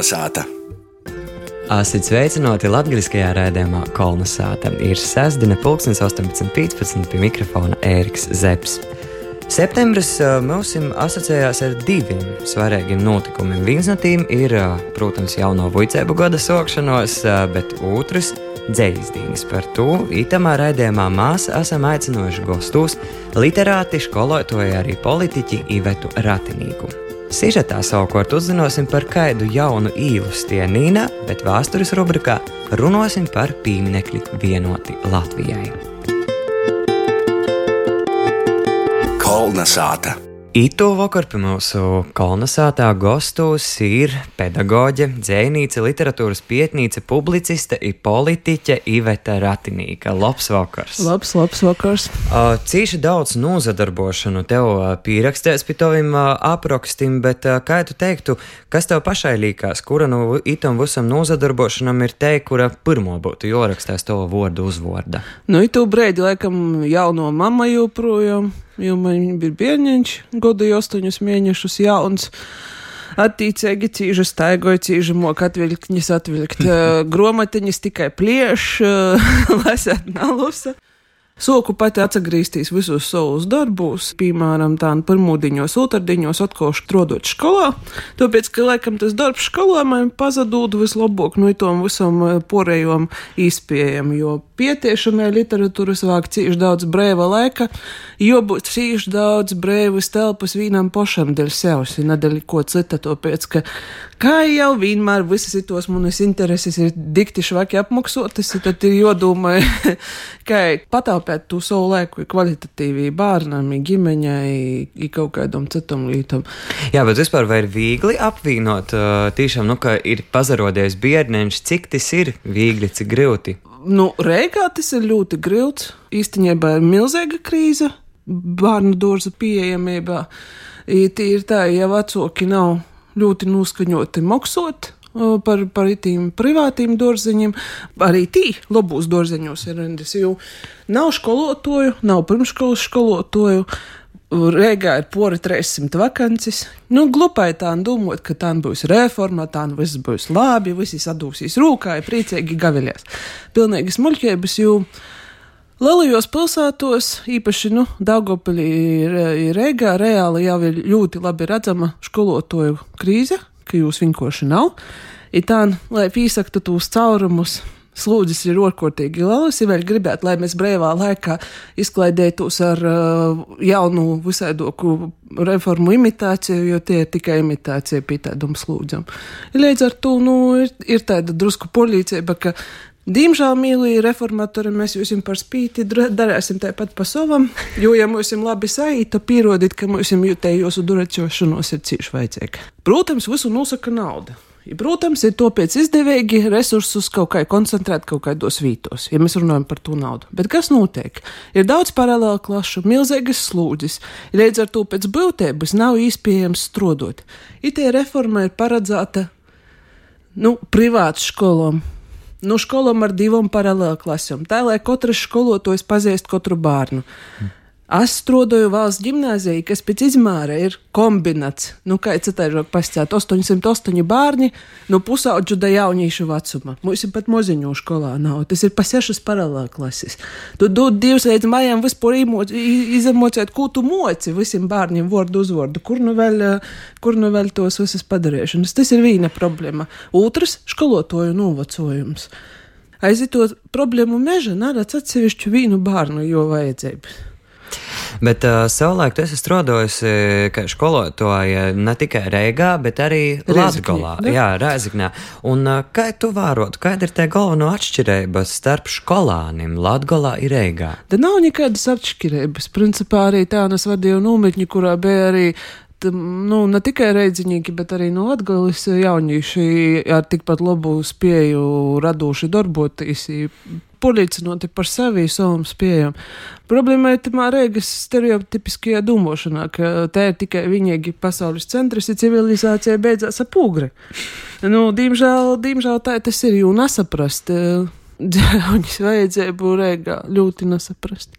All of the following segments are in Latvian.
Kolnesāta! Esiet sveicināti latviešu raidījumā Kolnesāta. Ir sestdiena, pulkstenis 18.15. pie mikrofona Ēriks Zepsi. Septembris mums asociējās ar diviem svarīgiem notikumiem. Viens no tiem ir, protams, jauno vicēbu gada sokšanos, bet otrs - dzējas dienas. Par to itamā raidījumā mēs esam aicinājuši gostos literāti, skolotāju, arī politiķi Ivetu Ratinīgu. Sižetā savukārt uzzināsim par kādu jaunu īlu stienīnā, bet vēstures rubrikā runāsim par pieminekļu vienoti Latvijai. Kolna sāta! Ito vakar pie mūsu kolonizētā gostos ir pedagoģe, dzēnīca, literatūras pietnīca, publiciste, politiķe Iveta Ratinīka. Labs vakars! Labs, labs vakars! Uh, cīši daudz nozadarbošanu tev pierakstīts pie taviem uh, aprakstiem, bet uh, kā tu teiktu, kas tev pašai līkās, kura no itam visam nozadarbošanam ir te, kura pirmo būtu jārakstās tava vārdu uzvārda? Nu, itu brēdi, laikam, jauno mamma joprojām jo man bija bērniņš, godu astoņus mēnešus jauns. Attīcīgi cīža staigoja, cīža moka atvilkt. Gromatiņas tikai plieš, lasēt nalusa. Soku pati atgriezties visos savus darbus, piemēram, tādu pirmūdiņos, otrdiņos, atkal strādājot skolā. Tāpēc, ka laikam tas darbs skolā man pazudūda vislabāk no tom visam porējom izpējam, jo pietiešanai literatūras vāk cīši daudz brēva laika, jo būs cīši daudz brēvas telpas vīnam pošam dēļ sevs, nedēļ ko cita, tāpēc, ka kā jau vienmēr visas tos manas intereses ir dikti švaki apmaksotas, tad ir jodomā, ka patāpēt pēc tu savu laiku kvalitatīvi bērnam, ģimeņai, kaut kādam citam lītam. Jā, bet vispār vai ir viegli apvienot, tiešām, nu, ka ir pazarodies bērniņš, cik tas ir viegli, cik grūti? Nu, Reigā tas ir ļoti grūts. Īstenībā ir milzīga krīze bērnu dārza pieejamībā. Tīri tā, ja vecāki nav ļoti noskaņoti maksot, par, par tiem privātiem dārziņiem. Arī tī labos dārziņos ir rindas, jo nav skolotāju, nav pirmškolas skolotāju. Rīgā ir pori 300 vakances. Nu, glupai tā domāt, ka tā būs reforma, tā viss būs labi, visi sadūsīs rūkā, ir priecīgi gaviļās. Pilnīgi smuļķības, jo lielajos pilsētos, īpaši, nu, Daugopilī Rīgā, reāli jau ir ļoti labi redzama skolotāju krīze, ka jūs vinkoši nav. Ir tā, lai pīsaktu tos caurumus. Slūdzis ir ārkārtīgi liels. Ja vēl gribētu, lai mēs brīvā laikā izklaidētos ar uh, jaunu visādoku reformu imitāciju, jo tie ir tikai imitācija pie tādam slūdzam. Līdz ar to nu, ir, ir tāda drusku polīcība, ka Diemžēl, mīlīgi reformatori, mēs jums par spīti darīsim tāpat pa savam, jo, ja mums ir labi saita, pierodiet, ka mums jūtējosu durēšanos ir cīši vajadzīga. Protams, visu nosaka nauda. Ja, protams, ir tāpēc izdevīgi resursus kaut kā koncentrēt kaut kādos vītos, ja mēs runājam par to naudu. Bet kas notiek? Ir daudz paralēlu klašu, milzīgas slūdzes, līdz ar to pēc būtības nav iespējams strodot. Itē reforma ir paredzēta nu, privātu skolām nu, skolām ar divām paralēlklasēm, tā lai katrs skolotājs pazīst katru bērnu. Mm. Es strādāju valsts gimnājā, kas pēc izmēra ir kombinēts. Nu, kā jau citādi pastāstīt, 808 bērni no pusaudžu da jauniešu vecuma. Mums ir pat moziņu skolā nav. Tas ir pa sešas paralēklases. Tu dod divus līdz mājām vispār izemocēt, ko tu moci visiem bērniem vārdu uzvārdu. Kur nu vēl, kur nu vēl tos visas padarīšanas? Tas ir viena problēma. Otrs - skolotāju novacojums. Aizitot problēmu meža, neredz atsevišķu vīnu bērnu, jo vajadzības. Bet uh, savulaik tu esi strādājusi kā skolotāja ne tikai Reigā, bet arī Latvijā. Jā, Rēziknē. Un uh, kā tu vērot, kāda ir tā galvenā atšķirība starp skolāniem Latvijā un Reigā? Te nav nekādas atšķirības. Principā arī tā nes vadīju nometņi, kurā bija arī nu, ne tikai reidziņīgi, bet arī no Latvijas jaunieši ar tikpat labu spēju radoši darboties polīcinoti par sevi savam spējām. Problēma ir tamā Reigas stereotipiskajā domāšanā, ka tā ir tikai viņīgi pasaules centrs, ja civilizācija beidzās ap ugri. Nu, diemžēl, diemžēl tā tas ir, jo nesaprast. Viņas vajadzēja būt Reigā ļoti nesaprast.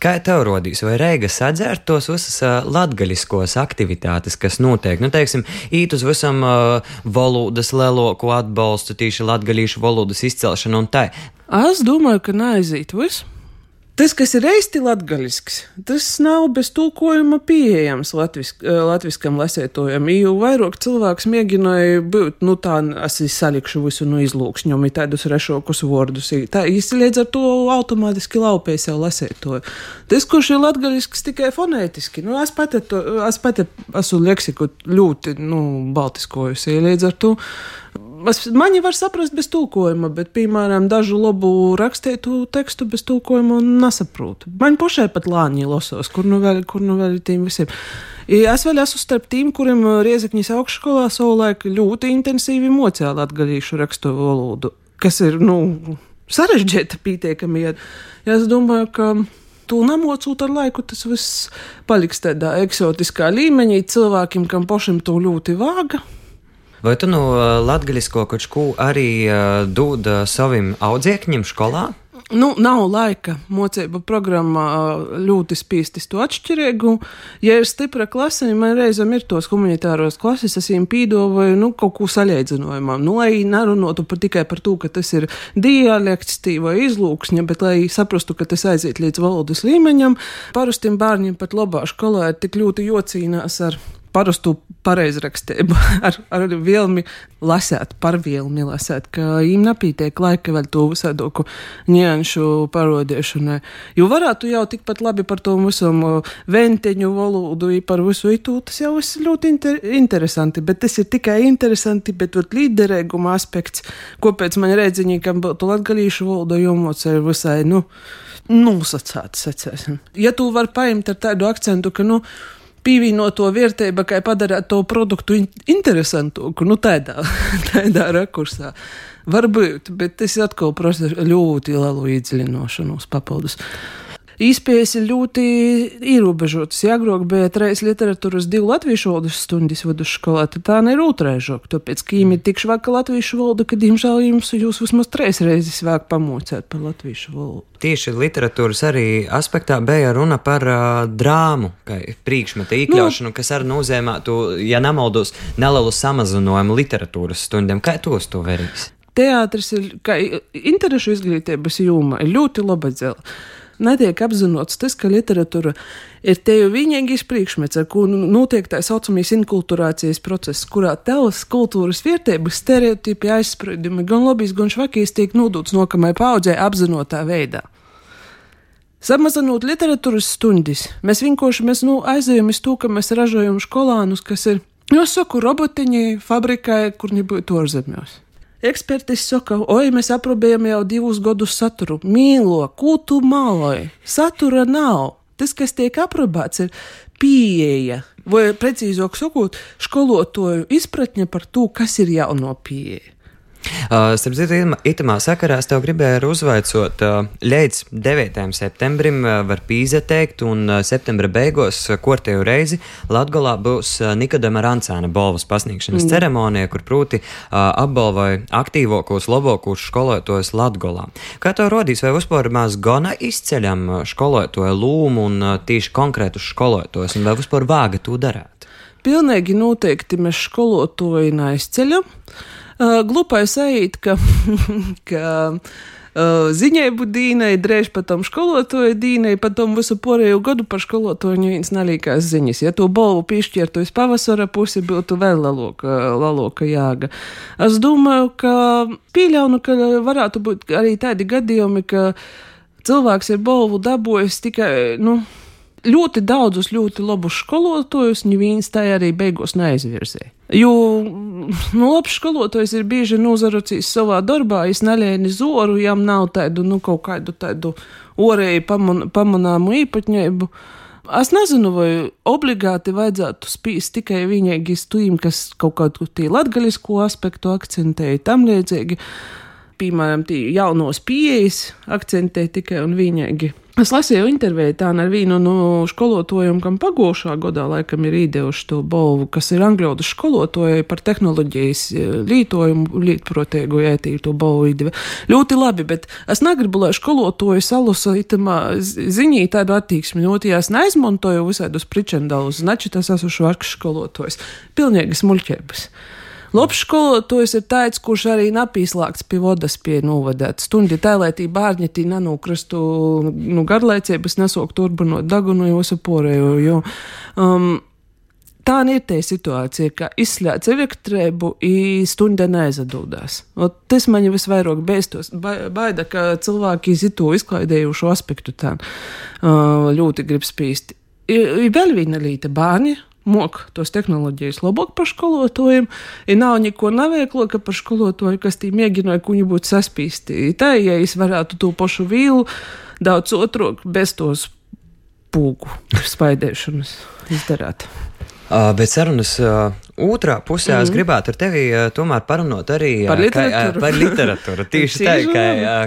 Kā tev rodīs, vai Reiga sadzērt tos visas latgaļiskos aktivitātes, kas notiek? Nu, teiksim, īt uz visam uh, valodas leloku atbalstu, tīši latgaļīšu valodas izcelšanu un tā. Es domāju, ka neaiziet viss. Tas, kas ir reisti latgaļisks, tas nav bez tulkojuma pieejams latvisk, eh, latviskam lasētojam. Jo vairāk cilvēks mēģināja būt, nu tā, es salikšu visu no izlūkšņom, tādus rešokus vārdus. Tā līdz ar to automātiski laupēja sev lasētoju. Tas, kurš ir latgaļisks tikai fonētiski, nu es pati, to, es pati esmu leksiku ļoti, nu, baltiskojusi, līdz ar to Maņi var saprast bez tulkojuma, bet, piemēram, dažu labu rakstītu tekstu bez tulkojuma nesaprotu. Man pašai pat lāņi losos, kur nu vēl, kur nu vēl tiem visiem. Es vēl esmu starp tiem, kuriem Riezekņas augšskolā savulaik ļoti intensīvi mocēja latgaļīšu rakstu valodu, kas ir, nu, sarežģīta pietiekami. Ja, ja es domāju, ka to nemocot ar laiku, tas viss paliks tādā eksotiskā līmeņī cilvēkiem, kam pašam to ļoti vāga. Vai tu no uh, latgaļisko kočku arī uh, dod uh, saviem audziekņiem skolā? Nu, nav laika. Mocība programmā ļoti spīstis to atšķirīgu. Ja ir stipra klase, man reizēm ir tos humanitāros klases, es viņiem pīdoju, nu, kaut ko saļēdzinojumam. Nu, lai nerunotu par tikai par to, ka tas ir dialekts vai izlūksņa, bet lai saprastu, ka tas aiziet līdz valodas līmeņam. Parastiem bērniem pat labā skolā ir tik ļoti jocīnās ar parastu pareizrakstību, ar, ar vilni lasēt, par vilni lasēt, ka viņiem nepietiek laika vēl to visādoku nianšu parodiešanai. Jo varētu jau tikpat labi par to visam venteņu valodu, par visu itu, tas jau ir ļoti inter, interesanti, bet tas ir tikai interesanti, bet vat līderēguma aspekts, kopēc man redziņī, kam būtu latgalīšu valodu jomots ir visai, nu, nosacēts, secēsim. Ja tu vari paimt ar tādu akcentu, ka, nu, pievienoto vērtību, kā padarīt to produktu interesantāku, nu tādā, tādā rakursā. Varbūt, bet tas atkal prasa ļoti lielu iedziļināšanos papildus. Īspējas ir ļoti ierobežotas. Ja agrāk bija trīs literatūras, divu latviešu valodas stundas vidusskolā, tad tā ir otraižāk. Tāpēc, ka viņi ir tik švaka latviešu valoda, ka, diemžēl, jums jūs vismaz trīs reizes vāk pamocēt par latviešu valodu. Tieši literatūras arī aspektā bija runa par uh, drāmu, kā priekšmetu iekļaušanu, nu, kas arī nozīmētu, ja nemaldos, nelielu samazinājumu literatūras stundām. Kā tos to verīs? Teātris ir, kā interešu izglītības joma, ļoti laba dzela netiek apzināts tas, ka literatūra ir te jau vienīgais priekšmets, ar ko notiek tā saucamais inkulturācijas process, kurā tēlas kultūras vērtības, stereotipi, aizspriedumi, gan lobbyis, gan švakīs tiek nodots nokamai paudzē apzinotā veidā. Samazinot literatūras stundas, mēs vienkārši mēs, nu, aizējām uz to, ka mēs ražojam skolānus, kas ir, nu, saku, robotiņi fabrikai, kur nebūtu ārzemēs. Ekspertis saka, oi, mēs aprobējam jau divus gadus saturu. Mīlo, ko tu maloji? Satura nav. Tas, kas tiek aprobēts, ir pieeja, vai precīzāk sakot, skolotāju izpratne par to, kas ir jauno pieeja. Uh, starp citu, itamā sakarā es tev gribēju uzvaicot, uh, līdz 9. septembrim uh, var pīzeteikt, un septembra beigās kortēju reizi Latgolā būs Nikodama Rancāna balvas pasniegšanas mm. ceremonija, kur proti apbalvoja aktīvākos, labākos skolotājus Latgolā. Kā tev rodīs, vai vispār mēs gana izceļam skolotāju lūmu un tīši konkrētus skolotājus, un vai vispār vāga to darāt? Pilnīgi noteikti mēs skolotāju neizceļam. Uh, glupais eit, ka, ka uh, ziņai būtu dīnai, drēž patam skolotoju dīnai, patam visu porēju gadu par skolotoju neviens nalīkās ziņas. Ja to balvu piešķirtu uz pavasara pusi, būtu vēl laloka, laloka jāga. Es domāju, ka pieļaunu, ka varētu būt arī tādi gadījumi, ka cilvēks ir balvu dabūjis tikai, nu, ļoti daudzus ļoti labus skolotājus, neviens tā arī beigās neaizvirzēja. Jo nu, labs skolotājs ir bieži nozarocījis savā darbā, es neļēni zoru, jām nav tādu, nu, kaut kādu tādu orēju paman, pamanāmu īpatņēbu. Es nezinu, vai obligāti vajadzētu spīst tikai vienīgi stūjiem, kas kaut kādu tī latgaļisko aspektu akcentēja tam līdzīgi. Piemēram, tī jaunos pieejas akcentē tikai un vienīgi Es lasīju interviju tādu ar vienu no skolotājiem, kam pagošā gadā laikam ir īdevuši to balvu, kas ir angļu skolotāji par tehnoloģijas eh, lītojumu, lītprotēgu ētīju to balvu īdeve. Ļoti labi, bet es negribu, lai skolotāji salusa itamā ziņī tādu attieksmi, no tie es neizmantoju visādus pričendalus, znači tas esmu švarks skolotājs. Pilnīgi smuļķēbas. Labs skolotājs ir tāds, kurš arī napīslāgts pie vodas pie novadēt. Stundi tā, lai tī bārņi tī nenūkrastu, nu, garlaicības nesok turbinot dagunu jūsu porēju, jo, um, tā ir tā situācija, ka izslēdz elektrību, un stunda neizadūdās. Tas man jau visvairāk bēstos, baida, ka cilvēki izito izklaidējušo aspektu tā uh, ļoti grib spīst. Ir vēl viena līta bērni mok tos tehnoloģijas labāk par skolotājiem, ja nav neko neveiklāka par skolotāju, kas tī mēģināja kuņi būt saspīsti. Tā, ja es varētu to pašu vīlu daudz otru bez tos pūgu spaidēšanas izdarāt. Uh, bet sarunas uh, otrā pusē mm. es mhm. gribētu ar tevi uh, tomēr parunāt arī par literatūru. Kā, par literatūru. Tieši tā, kā,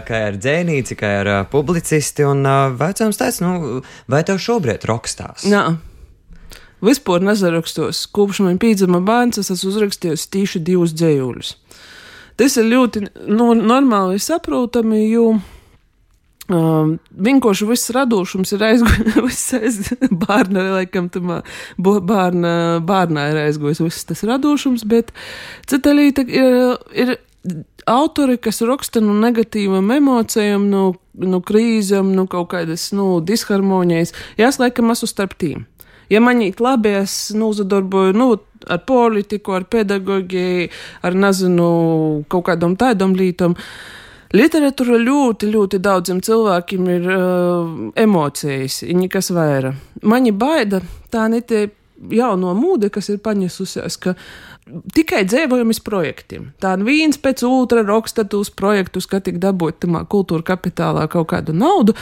kā ar dzēnīci, kā ar publicisti. Un vecāks teica, nu, vai tev šobrīd rakstās? Jā vispār nezarakstos. Kopš man pīdzama bērns, es esmu uzrakstījis tīši divus dzējuļus. Tas ir ļoti nu, normāli saprotami, jo Um, vienkārši viss radošums ir aizgājis aiz bērna, laikam, tamā bērna, bērnā ir aizgājis viss tas radošums, bet citalīta ir, ir autori, kas raksta no negatīvām emocijām, no, no krīzēm, no kaut kādas, nu, disharmonijas. Jās laikam esmu starp tīm. Ja man ir labi, es nu, uzadarboju nu, ar politiku, ar pedagoģiju, ar nezinu, kaut kādam tādam lītam. Literatūra ļoti, ļoti daudziem cilvēkiem ir uh, emocijas, viņi kas vaira. Mani baida tā ne tie jauno mūde, kas ir paņēsusies, ka tikai dzīvojamies projektiem. Tā viens pēc otra raksta tos projektus, ka tik dabūt tamā kultūra kapitālā kaut kādu naudu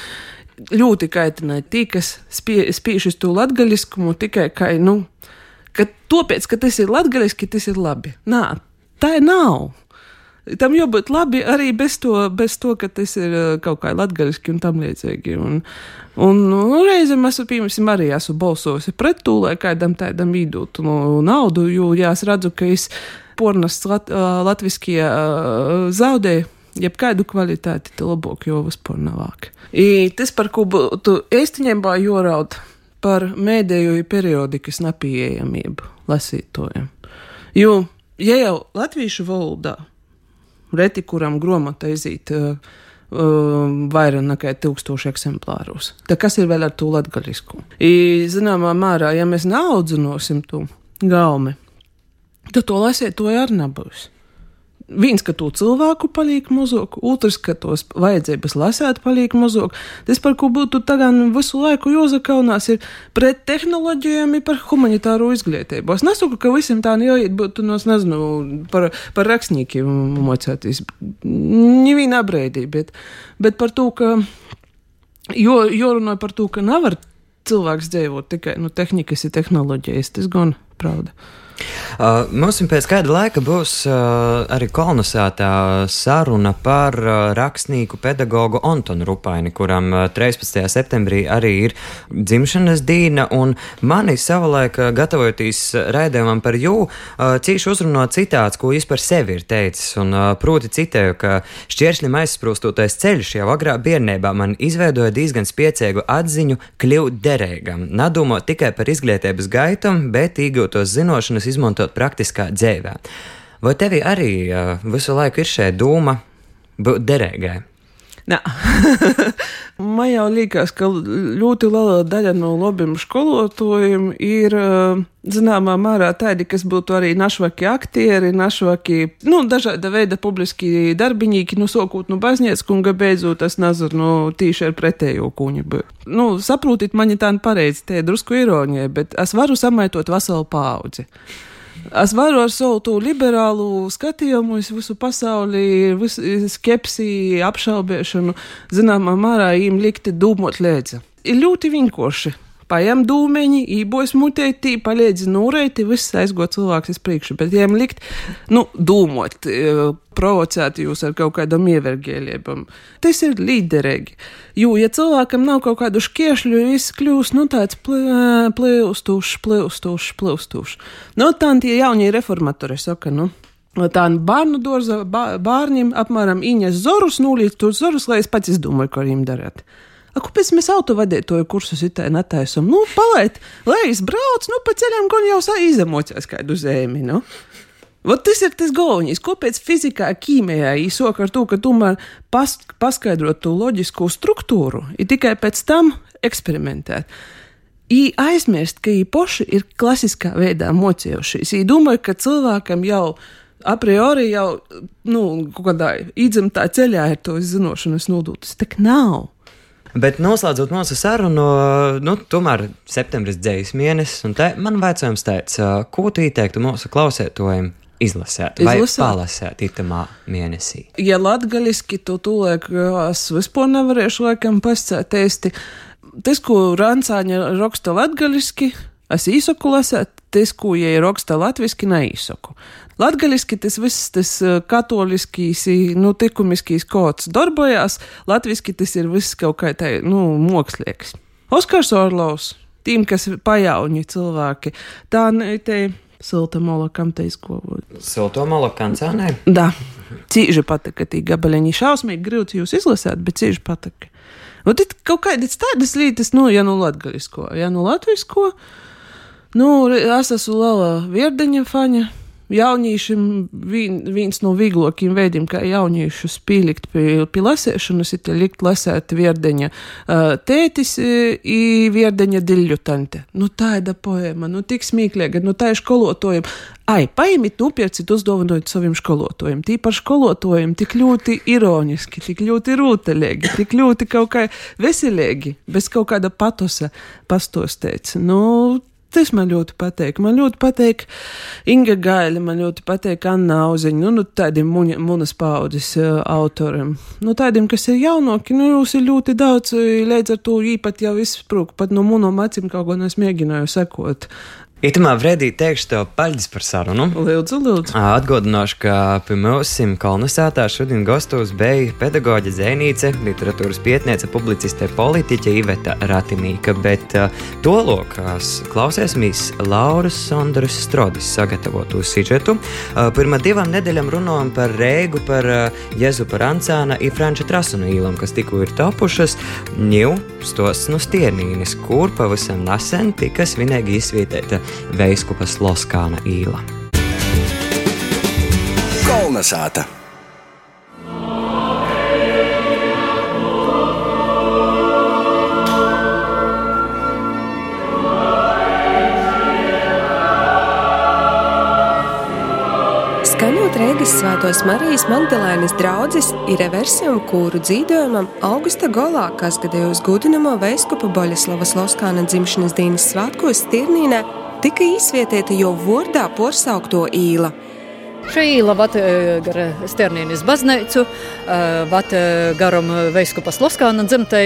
ļoti kaitināja tie, kas spie, spiež uz to latgaļiskumu tikai kā, nu, ka tāpēc, ka tas ir latgaļiski, tas ir labi. Nā, tā nav. Tam jābūt labi arī bez to, bez to, ka tas ir uh, kaut kā latgaļiski un tam līdzīgi. Un, un nu, reizēm esmu, piemēram, arī esmu balsojusi pret to, lai kādam tādam īdot nu, naudu, jo jās redzu, ka es pornas lat, uh, latviskie uh, zaudēju jebkādu kvalitāti, tad labāk jau vispār navāk. I tas, par ko būtu īstenībā joraut par mēdēju periodikas nepieejamību lasītojiem. Jo, ja jau latviešu valodā reti kuram gromata iziet uh, uh, vairāk nekā tūkstoši eksemplārus, tad kas ir vēl ar to latgaļisku? I, zināmā mērā, ja mēs neaudzinosim to gaumi, tad to lasiet to arī nebūs viens, ka to cilvēku paliek mazāk, otrs, ka tos vajadzības lasēt paliek mazāk. Tas, par ko būtu tagad visu laiku jāzakaunās, ir pret tehnoloģijām, par humanitāro izglītību. Es nesaku, ka visiem tā jāiet būtu, nu, nezinu, par, par rakstniekiem mocēties. Nevienā brīdī, bet, bet par to, ka, jo, jo runāju par to, ka nevar cilvēks dzīvot tikai no nu, tehnikas, ir tehnoloģijas, tas gan pravda. Uh, mums pēc kāda laika būs uh, arī kolonizētā saruna par uh, rakstnieku pedagogu Antonu Rupaini, kuram uh, 13. septembrī arī ir dzimšanas diena, mani savulaik uh, gatavojoties raidījumam par jū, uh, cīši uzrunot citāts, ko viņš par sevi ir teicis, un uh, proti citēju, ka šķēršļiem aizsprūstotais ceļš jau agrā bērnībā man izveidoja diezgan spiecīgu atziņu kļūt derīgam, nedomot tikai par izglītības gaitam, bet iegūtos zinošanas izmantot praktiskā dzīvē. Vai tev arī uh, visu laiku ir šī doma būt derīgai? Man jau liekas, ka ļoti liela daļa no labiem skolotājiem ir zināmā mērā tādi, kas būtu arī našvaki aktieri, našvaki, nu, dažāda veida publiski darbinīki, nu, sokūt no nu, baznīcas kunga beidzot, es nezinu, nu, tīši ar pretējo kuņu. Nu, saprotiet, man ir tā pareizi, te drusku ironija, bet es varu samaitot veselu paudzi. Es varu ar savu liberālu skatījumu, visu pasauli, visu skepsi, apšaubīšanu, zināmā mērā, viņiem likti dūmot lēdzi. Ir ļoti vienkārši paņem dūmeņi, ībojas mutētī, paliedz nūreiti, viss aizgo cilvēks uz priekšu. Bet, ja likt, nu, dūmot, e, provocēt jūs ar kaut kādam ievergēļiem, tas ir līderīgi. Jo, ja cilvēkam nav kaut kādu šķiešļu, viss kļūst, nu, tāds plēustūšs, plēustūšs, plēustūšs. Nu, tā tie jaunie reformatori saka, nu. Tā bērnu dārza bērniem apmēram īņas zorus, nulīt tur zorus, lai es pats izdomāju, ko ar viņiem darīt. Kāpēc mēs autovadītāju kursus itā netaisam? Nu, palaid, lai es braucu, nu, pa ceļam, gan jau izemocās kādu zemi, nu. Vot tas ir tas galvenais. Kāpēc fizikā, ķīmijā īsāk ar to, ka tomēr pas, paskaidrot to loģisko struktūru, ir tikai pēc tam eksperimentēt. I aizmirst, ka viņi paši ir klasiskā veidā mocījušies. Viņi domāja, ka cilvēkam jau a priori jau nu, kaut kādā īdzimtā ceļā ir to zināšanas nodūtas. Tā nav. Bet noslēdzot mūsu sarunu, nu, tomēr septembris dzējas mēnesis, un te man vecums teica, ko tu ieteiktu mūsu klausētojiem izlasēt vai palasēt itamā mēnesī? Ja latgaļiski, to tūlēk es vispār nevarēšu laikam pascēt ēsti. Tas, ko Rancāņa raksta latgaļiski, es īsaku lasēt, tas, ko, ja ir raksta latviski, neīsaku. Latgaliski tas viss, tas eh, katoliskīs, nu, likumiskīs kods darbojās, latviski tas ir viss kaut kā tā, nu, mākslīgs. Oskars Orlovs, tīm, kas pajauņi cilvēki, tā ne te. Silta molokam te izkovoja. Silta molokam cēnē? Da. Cīži patika, tī gabaliņi šausmīgi grūti jūs izlasēt, bet cīži patika. Nu, tad kaut kādas tādas lietas, nu, ja nu latgalisko, ja nu latvisko, nu, es esmu liela vierdeņa faņa jauniešiem viens no vieglākajiem veidiem, kā jauniešus pielikt pie, pie lasēšanas, ir likt lasēt vierdeņa tētis i vierdeņa diļutante. Nu, tāda poema, nu, tik smīkļīga, nu, tā ir školotājiem. Ai, paimit, nopircit, uzdāvinot saviem skolotājiem. Tī par skolotājiem tik ļoti ironiski, tik ļoti rūteļīgi, tik ļoti kaut kā veselīgi, bez kaut kāda patosa pastostēts. Nu, Tas man ļoti patīk. Man ļoti patīk Inga Gaļa, man ļoti patīk Anna Auziņa, nu, nu tādiem munas paudzes uh, autoriem. Nu, tādiem, kas ir jaunāki, nu, jūs ir ļoti daudz, līdz ar to īpat jau izsprūk, pat no munām acīm kaut ko es mēģināju sekot. Itamā brīdī teikšu tev paļģis par sarunu. Lūdzu, lūdzu. Atgādināšu, ka pie mums kolonizētā šodien gastos bija pedagoģa zēnīce, literatūras pietniece, publiciste, politiķe Iveta Ratinīka, bet to lokās klausēsimies Lauras Sondras Strodis sagatavotu sižetu. Pirmā divām nedēļām runājam par Rēgu, par Jezu par Ancāna un Franča Trasunu īlam, kas tikko ir tapušas, ņu stos no stienīnes, kur pavisam nesen tika svinīgi izvietēta Veiskupas Loskāna īla. Kolnesāta! Skaņot Rīgas Svētos Marijas Magdalēnas draugs ir versija kūru dzīvojumam Augusta Golā, kas gadījos gudinamo veiskupa Boļaslavas Loskāna dzimšanas dienas svētkos Stirnīnē tika izvietēta jau vārdā porsaukto īla. Šī īla vat gar Sternīnas baznīcu, vat garam Veiskupas Loskāna dzimtai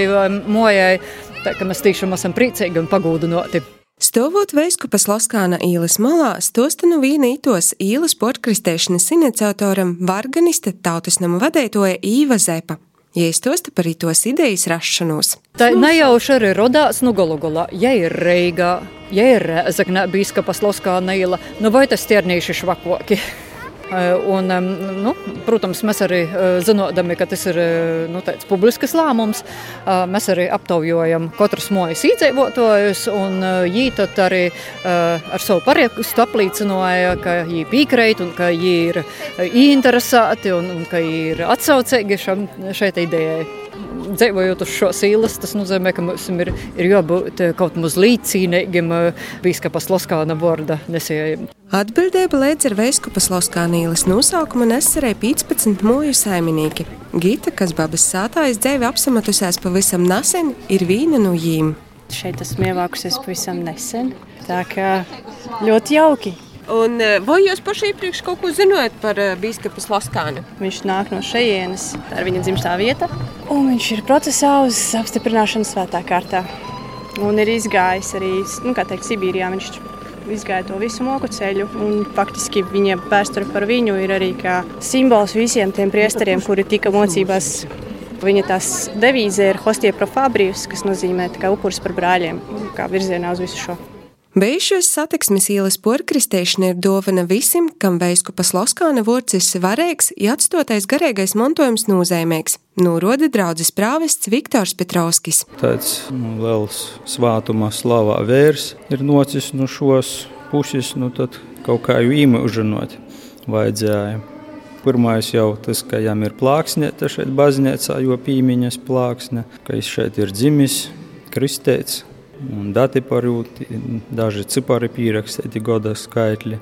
mojai, tā ka mēs tiešām esam priecīgi un pagūdinoti. Stāvot Veiskupas Loskāna īles malā, stostanu vienītos īles portkristēšanas iniciatoram Varganista tautas nama vadētoja Īva Zepa. Iestosta par tos idejas rašanos. Tā nejauši arī rodās nu galu galā, ja ir Reigā, ja ir Zagna bīskapas Loskāna ila, nu vai tas tiernīši švakoki. Un, nu, protams, mēs arī zinām, ka tas ir nu, publisks lēmums. Mēs arī aptaujājam katru mojas iedzīvotājus, un viņi arī ar savu parakstu apliecināja, ka viņi piekrīt un ka viņi ir interesēti un, un ka viņi ir atsaucīgi šam, šai idejai dzīvojot uz šo īlas, tas nozīmē, ka mums ir, ir jābūt kaut mazliet līdzīgiem Bīskapas Loskāna vārda nesējiem. Atbildība līdz ar Veiskupas Loskānīlas nosaukumu nes arī 15 mūju saimnieki. Gita, kas babas sātājas dzīve apsamatusēs pavisam nesen, ir viena no jīm. Šeit esmu ievākusies pavisam nesen, tā kā ļoti jauki. Un, eh, vai jūs paši iepriekš kaut ko zinājāt par uh, biskupu Laskānu? Viņš nāk no šejienes, tā ir viņa dzimtā vieta. Un viņš ir procesā uz apstiprināšanu svētā kārtā. Un ir izgājis arī, nu, teikt, Sibīrijā. Viņš izgāja to visu moku ceļu. Faktiski viņa vēsture par viņu ir arī simbols visiem tiem priesteriem, kuri tika mocībās. Viņa tās devīze ir Hostie pro Fabrius, kas nozīmē upuris par brāļiem, kā virzienā uz visu šo. Bijušos satiksmes ielas porkristēšana ir dāvana visiem, kam veiskupas Loskāna vorcis varīgs, ja atstotais garīgais mantojums nozīmīgs. Nūroda draudzes prāvests Viktors Petrovskis. Tāds nu, liels svātuma slavā vērs ir nocis no šos puses, nu tad kaut kā jau īmužinot vajadzēja. Pirmais jau tas, ka jām ir plāksne, tas šeit baznīcā, jo pīmiņas plāksne, ka viņš šeit ir dzimis, kristēts, dati parūti, daži cipari pierakstīti, gada skaitļi.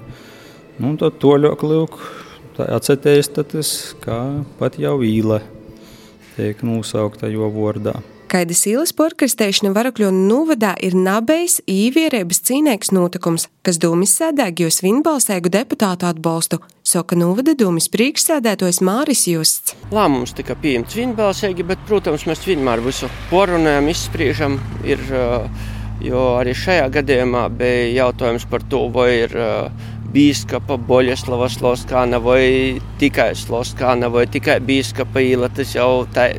Nu, tad toļok lūk, tā atcerēties kā pat jau īle tiek nosaukta jo vārdā. Kaidas īles porkristēšana Varakļonu novadā ir nabējs īvierības cīnēks notikums, kas dūmis sēdēgi uz vinbalsēgu deputātu atbalstu, saka novada dūmis priekšsēdētojs Māris Justs. Lēmums tika pieņemts vinbalsēgi, bet, protams, mēs vienmēr visu porunējam, izspriežam. Ir, jo arī šajā gadījumā bija jautājums par to, vai ir bīskapa Boļeslava Sloskāna vai tikai Sloskāna vai tikai bīskapa īla. Tas jau tā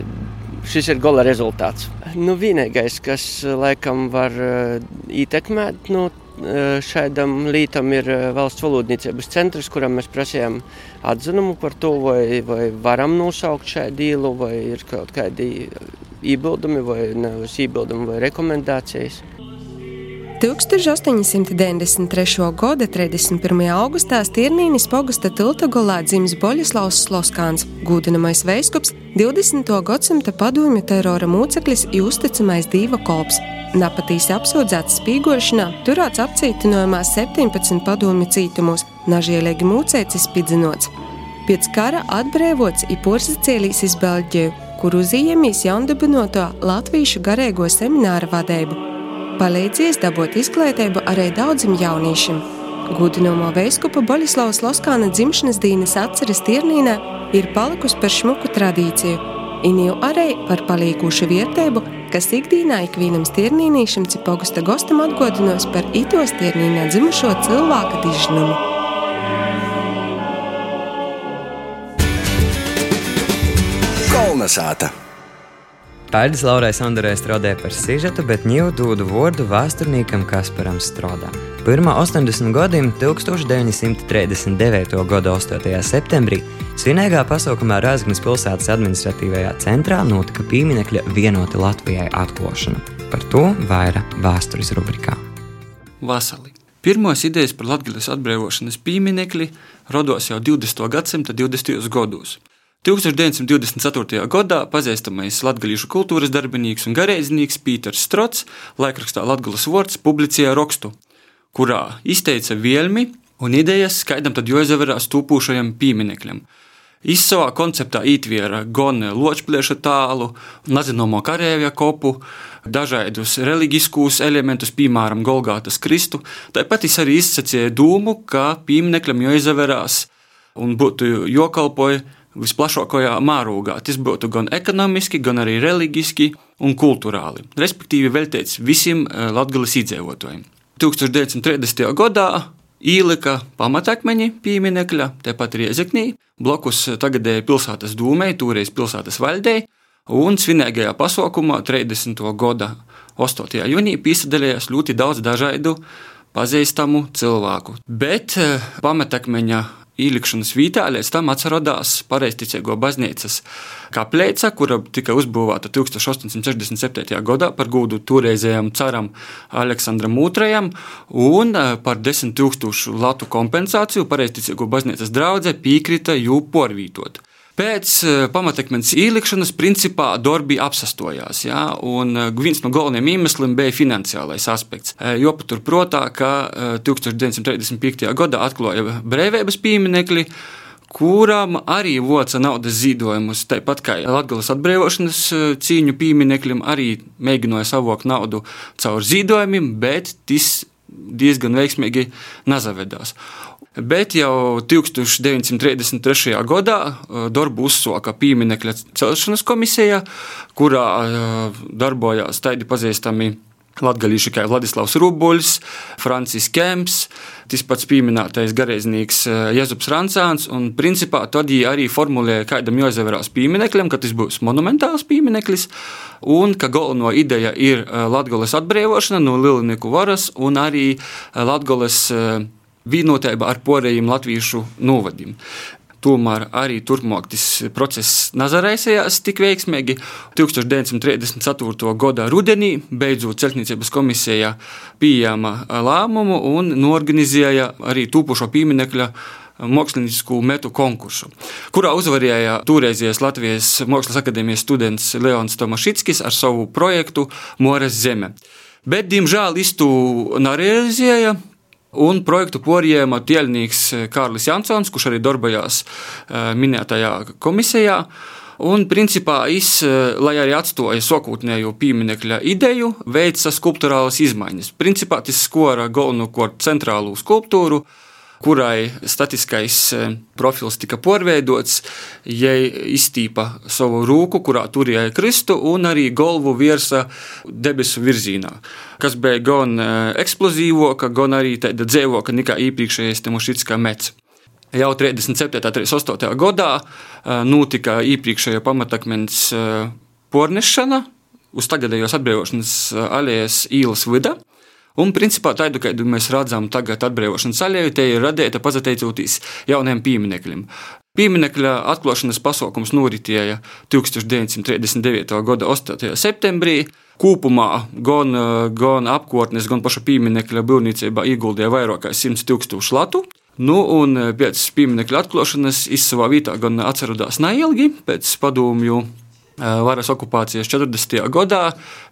šis ir gola rezultāts. Nu, vienīgais, kas laikam var uh, ietekmēt nu, uh, šādam lītam, ir valsts valodniecības centrs, kuram mēs prasījām atzinumu par to, vai, vai varam nosaukt šādu dīlu, vai ir kaut kādi iebildumi, vai nevis iebildumi, vai rekomendācijas. 1893. gada 31. augustā Stirnīnis pogasta Tiltagolā dzimis Boļislavs Sloskāns, gūdinamais veiskups, 20. gadsimta padomju terora mūceklis un uzticamais dīva kolps. Napatīs apsūdzēts spīgošanā, turēts apcietinājumā 17 padomju cītumos, nažielīgi mūcēcis spidzinots. Pēc kara atbrīvots ir porzacēlīs iz Beļģiju, kur uzījāmies jaundibinoto Latviešu garīgo semināra vadību palīdzējis dabūt izglītību arī daudziem jauniešiem. Gudinomo veiskupa Boļislavas Loskāna dzimšanas dienas atceres Tiernīnā ir palikusi par šmuku tradīciju, un jau arī par palīkušu vērtību, kas ikdienā ikvienam stiernīnīšam cip augusta gostam atgodinos par itos tiernīnā dzimušo cilvēka dižnumu. Kolnesāta! Paldies Laurai Sandorai Strodē par sižetu, bet ņēmu dūdu vārdu vēsturniekam Kasparam Strodam. Pirmā 80 gadiem 1939. gada 8. septembrī svinīgā pasaukumā Rāzgnes pilsētas administratīvajā centrā notika pieminekļa vienoti Latvijai atklāšana. Par to vairāk vēstures rubrikā. Vasali. Pirmās idejas par Latvijas atbrīvošanas pieminekli rados jau 20. gadsimta 20. gados. 1924. gadā pazīstamais latviešu kultūras darbinīgs un garīdznieks Pīters Strots laikrakstā Latvijas vārds publicēja rakstu, kurā izteica vielmi un idejas, skaidram tad jāizvērās tūpošajam pieminekļam. Izsavā konceptā ietviera gan ločplieša tālu, nezināmo karavīra kopu, dažādus reliģiskus elementus, piemēram, Golgātas Kristu. Tāpat es arī izsacīju dūmu, ka pieminekļam jāizvērās un būtu jokalpoja visplašākajā mērogā. Tas būtu gan ekonomiski, gan arī reliģiski un kultūrāli, respektīvi veltīts visiem eh, Latvijas iedzīvotājiem. 1930. gadā ielika pamatakmeņi pieminekļa, tepat Riezeknī, blakus tagadējai pilsētas dūmei, toreiz pilsētas valdei, un svinīgajā pasaukumā 30. gada 8. jūnijā piesaistījās ļoti daudz dažādu pazīstamu cilvēku. Bet eh, pamatakmeņa ielikšanas vietā līdz tam atcerodās pareizticīgo baznīcas kapleica, kura tika uzbūvēta 1867. gadā par gūdu toreizējam caram Aleksandram II, un eh, par 10 tūkstošu latu kompensāciju pareizticīgo baznīcas draudzē piekrita jū porvītot. Pēc eh, pamatakmens ielikšanas principā darbi apsastojās. Ja, un eh, viens no galvenajiem iemesliem bija finansiālais aspekts. Eh, jo paturprātā, ka 1935. gadā atklāja brīvības pieminekli kuram arī voca naudas ziedojumus. Tāpat kā Latvijas atbrīvošanas cīņu piemineklim, arī mēģināja savākt naudu caur ziedojumiem, bet tas diezgan veiksmīgi nezavedās. Bet jau 1933. gadā uh, darbu uzsāka pieminekļa celšanas komisija, kurā uh, darbojās tādi pazīstami Latvijas kā Vladislavs Rūbuļs, Francis Kemps, tas pats pieminētais garīdznieks Jēzus Rancāns. Un, principā, tad viņi arī formulēja, kādam jāizvērās piemineklim, ka tas būs monumentāls piemineklis, un ka galveno ideja ir Latvijas atbrīvošana no Lielnieku varas un arī Latvijas vienotība ar porējiem latviešu novadiem. Tomēr arī turpmāk tas process nazarēsējās tik veiksmīgi. 1934. gada rudenī beidzot Celtniecības komisija pieņēma lēmumu un norganizēja arī tūpošo pieminekļa māksliniecku metu konkursu, kurā uzvarēja toreizējais Latvijas Mākslas akadēmijas students Leons Tomašitskis ar savu projektu Mores Zeme. Bet, diemžēl, iztu nerealizēja, Un projektu porjēma tielnieks eh, Kārlis Jansons, kurš arī darbojās eh, minētajā komisijā. Un, principā, es, eh, lai arī atstāja sokūtnējo pieminekļa ideju, veica skulptūrālas izmaiņas. Principā tas skora galvenokārt centrālo skulptūru, kurai statiskais profils tika porveidots, jai iztīpa savu rūku, kurā turēja Kristu, un arī galvu virsa debesu virzienā kas bija gan e, eksplozīvoka, gan arī tāda dzīvoka nekā iepriekšējais Timošitska mets. Jau 37. un 38. gadā notika iepriekšējā pamatakmens e, pornešana uz tagadējos atbrīvošanas alējas īlas vidu. Un, principā, tādu, kādu mēs redzam tagad, atbrīvošanas alēju, te ir radīta pateicoties jauniem pieminekļiem. Pieminekļa atklāšanas pasākums noritēja 1939. gada 8. septembrī. Kopumā gan, gan apkārtnes, gan paša pieminekļa būvniecībā ieguldīja vairāk kā 100 tūkstošu latu. Nu, un pēc pieminekļa atklāšanas izsavā vietā gan atcerodās neilgi pēc padomju varas okupācijas 40. gadā,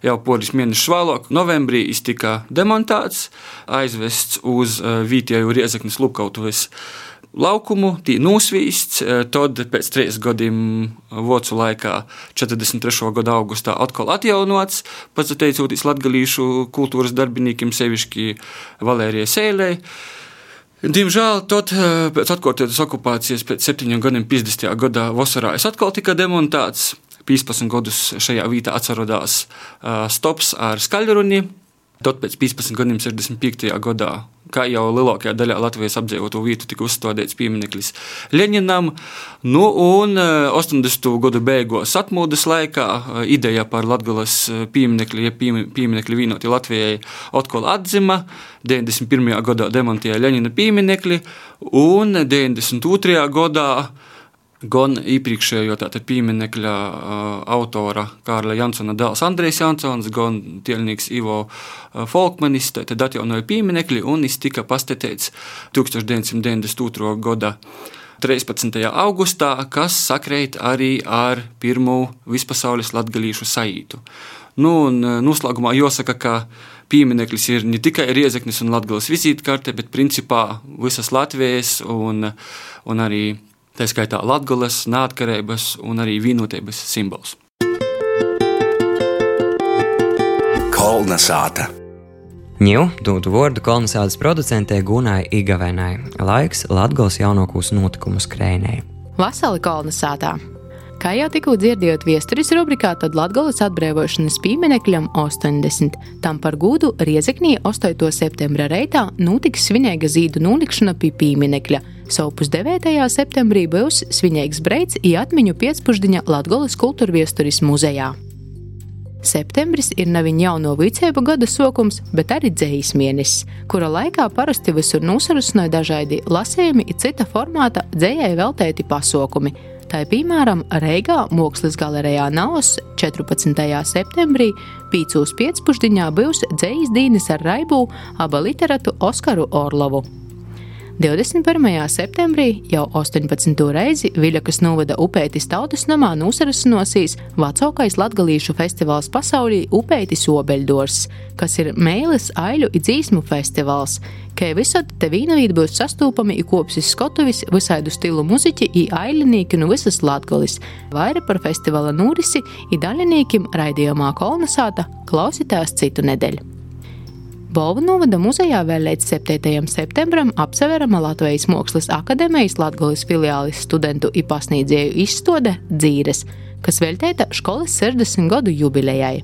jau polis mēnešus vēlāk, novembrī, tika demontēts, aizvests uz vietēju Riezeknes lupkautuves laukumu, tī nosvīsts, eh, tad pēc trīs gadiem vocu laikā, 43. gada augustā, atkal atjaunots, pateicoties latgalīšu kultūras darbiniekiem, sevišķi Valērija Sēlē. Diemžēl tad, eh, pēc atkārtotas okupācijas, pēc septiņiem gadiem, 50. gadā vasarā, es atkal tika demontēts. 15 gadus šajā vietā atcerodās stops ar skaļruni. Tad pēc 15 gadiem, 65. gadā, kā jau lielākajā daļā Latvijas apdzīvoto vietu tika uzstādīts piemineklis Leņķinam. Nu, un 80. Eh, gadu beigās atmodas laikā ideja par Latvijas pieminekli, ja pieminekli vienoti Latvijai atkal atzima. 91. gadā demontēja Leņķina pieminekli un 92. gadā gan iepriekšējo pieminekļa autora Kārla Jansona dēls Andrejs Jansons, gan tielnieks Ivo Folkmanis, tad atjaunoja pieminekļi un viņš tika pastatēts 1992. gada 13. augustā, kas sakrīt arī ar pirmo vispasaules latgalīšu saītu. Nu, un noslēgumā jāsaka, ka piemineklis ir ne tikai Riezeknis un Latgales vizītkarte, bet principā visas Latvijas un, un arī tā skaitā Latvijas, neatkarības un arī vienotības simbols. Kolna sāta. Ņū dodu vārdu kolonizācijas producentē Gunai Igavenai. Laiks Latvijas jaunākos notikumus krēnē. Vasarī kolonizācijā. Kā jau tikko dzirdējot viesturis rubrikā, tad Latvijas atbrīvošanas pieminekļam 80. Tam par gūdu Riezeknī 8. septembra reitā notiks svinīga zīdu nolikšana pie pieminekļa. Savukārt 9. septembrī būs svinīgs breids i atmiņu pēcpusdiņa Latvijas kultūra viesturis muzejā. Septembris ir nevien jauno vicēbu gada sākums, bet arī dzējas mēnesis, kura laikā parasti visur nosarusināja dažādi lasījumi un cita formāta dzējai veltēti pasākumi. Tā ir piemēram Reigā Mākslas galerijā Naos 14. septembrī, Pīcūs pēcpusdienā būs dzējas dīnis ar raibu aba literatu Oskaru Orlovu. 21. septembrī jau 18. reizi Viļakas novada upētis tautas namā nosarasinosies vecākais latgalīšu festivāls pasaulī Upētis Obeļdors, kas ir mēlis, aiļu un dzīsmu festivāls. Kā visad te vīnavīd būs sastūpami i kopsis skotuvis visaidu stilu muziķi i ailinīki no visas Latgalis. Vaira par festivāla nūrisi i daļinīkim raidījumā Kolnasāta klausītās citu nedēļu. Bolvu novada muzejā vēl līdz 7. septembrim apseverama Latvijas Mākslas akadēmijas Latvijas filiālis studentu un pasniedzēju izstāde Dzīves, kas veltīta skolas 60 gadu jubilejai.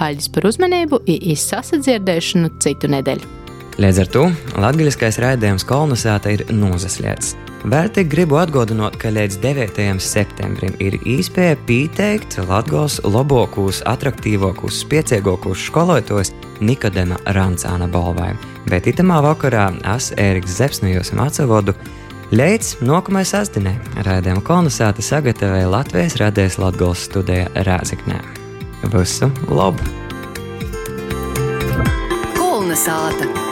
Paldies par uzmanību, izsasadzirdēšanu citu nedēļu. Līdz ar to latviešais raidījums kolonizēta ir nozaslēts. Vēl te gribu atgādināt, ka līdz 9. septembrim ir iespēja pieteikt Latvijas labākos, attraktīvākos, spēcīgākos skolotājus Nikodema Rancāna balvai. Bet itamā vakarā es, Ēriks Zepsnījos un atsevodu Līdz nākamajai sastāvdaļai raidījuma kolonizēta sagatavoja Latvijas radijas Latvijas studija Rēzaknē. Visu labu! Kolonizēta!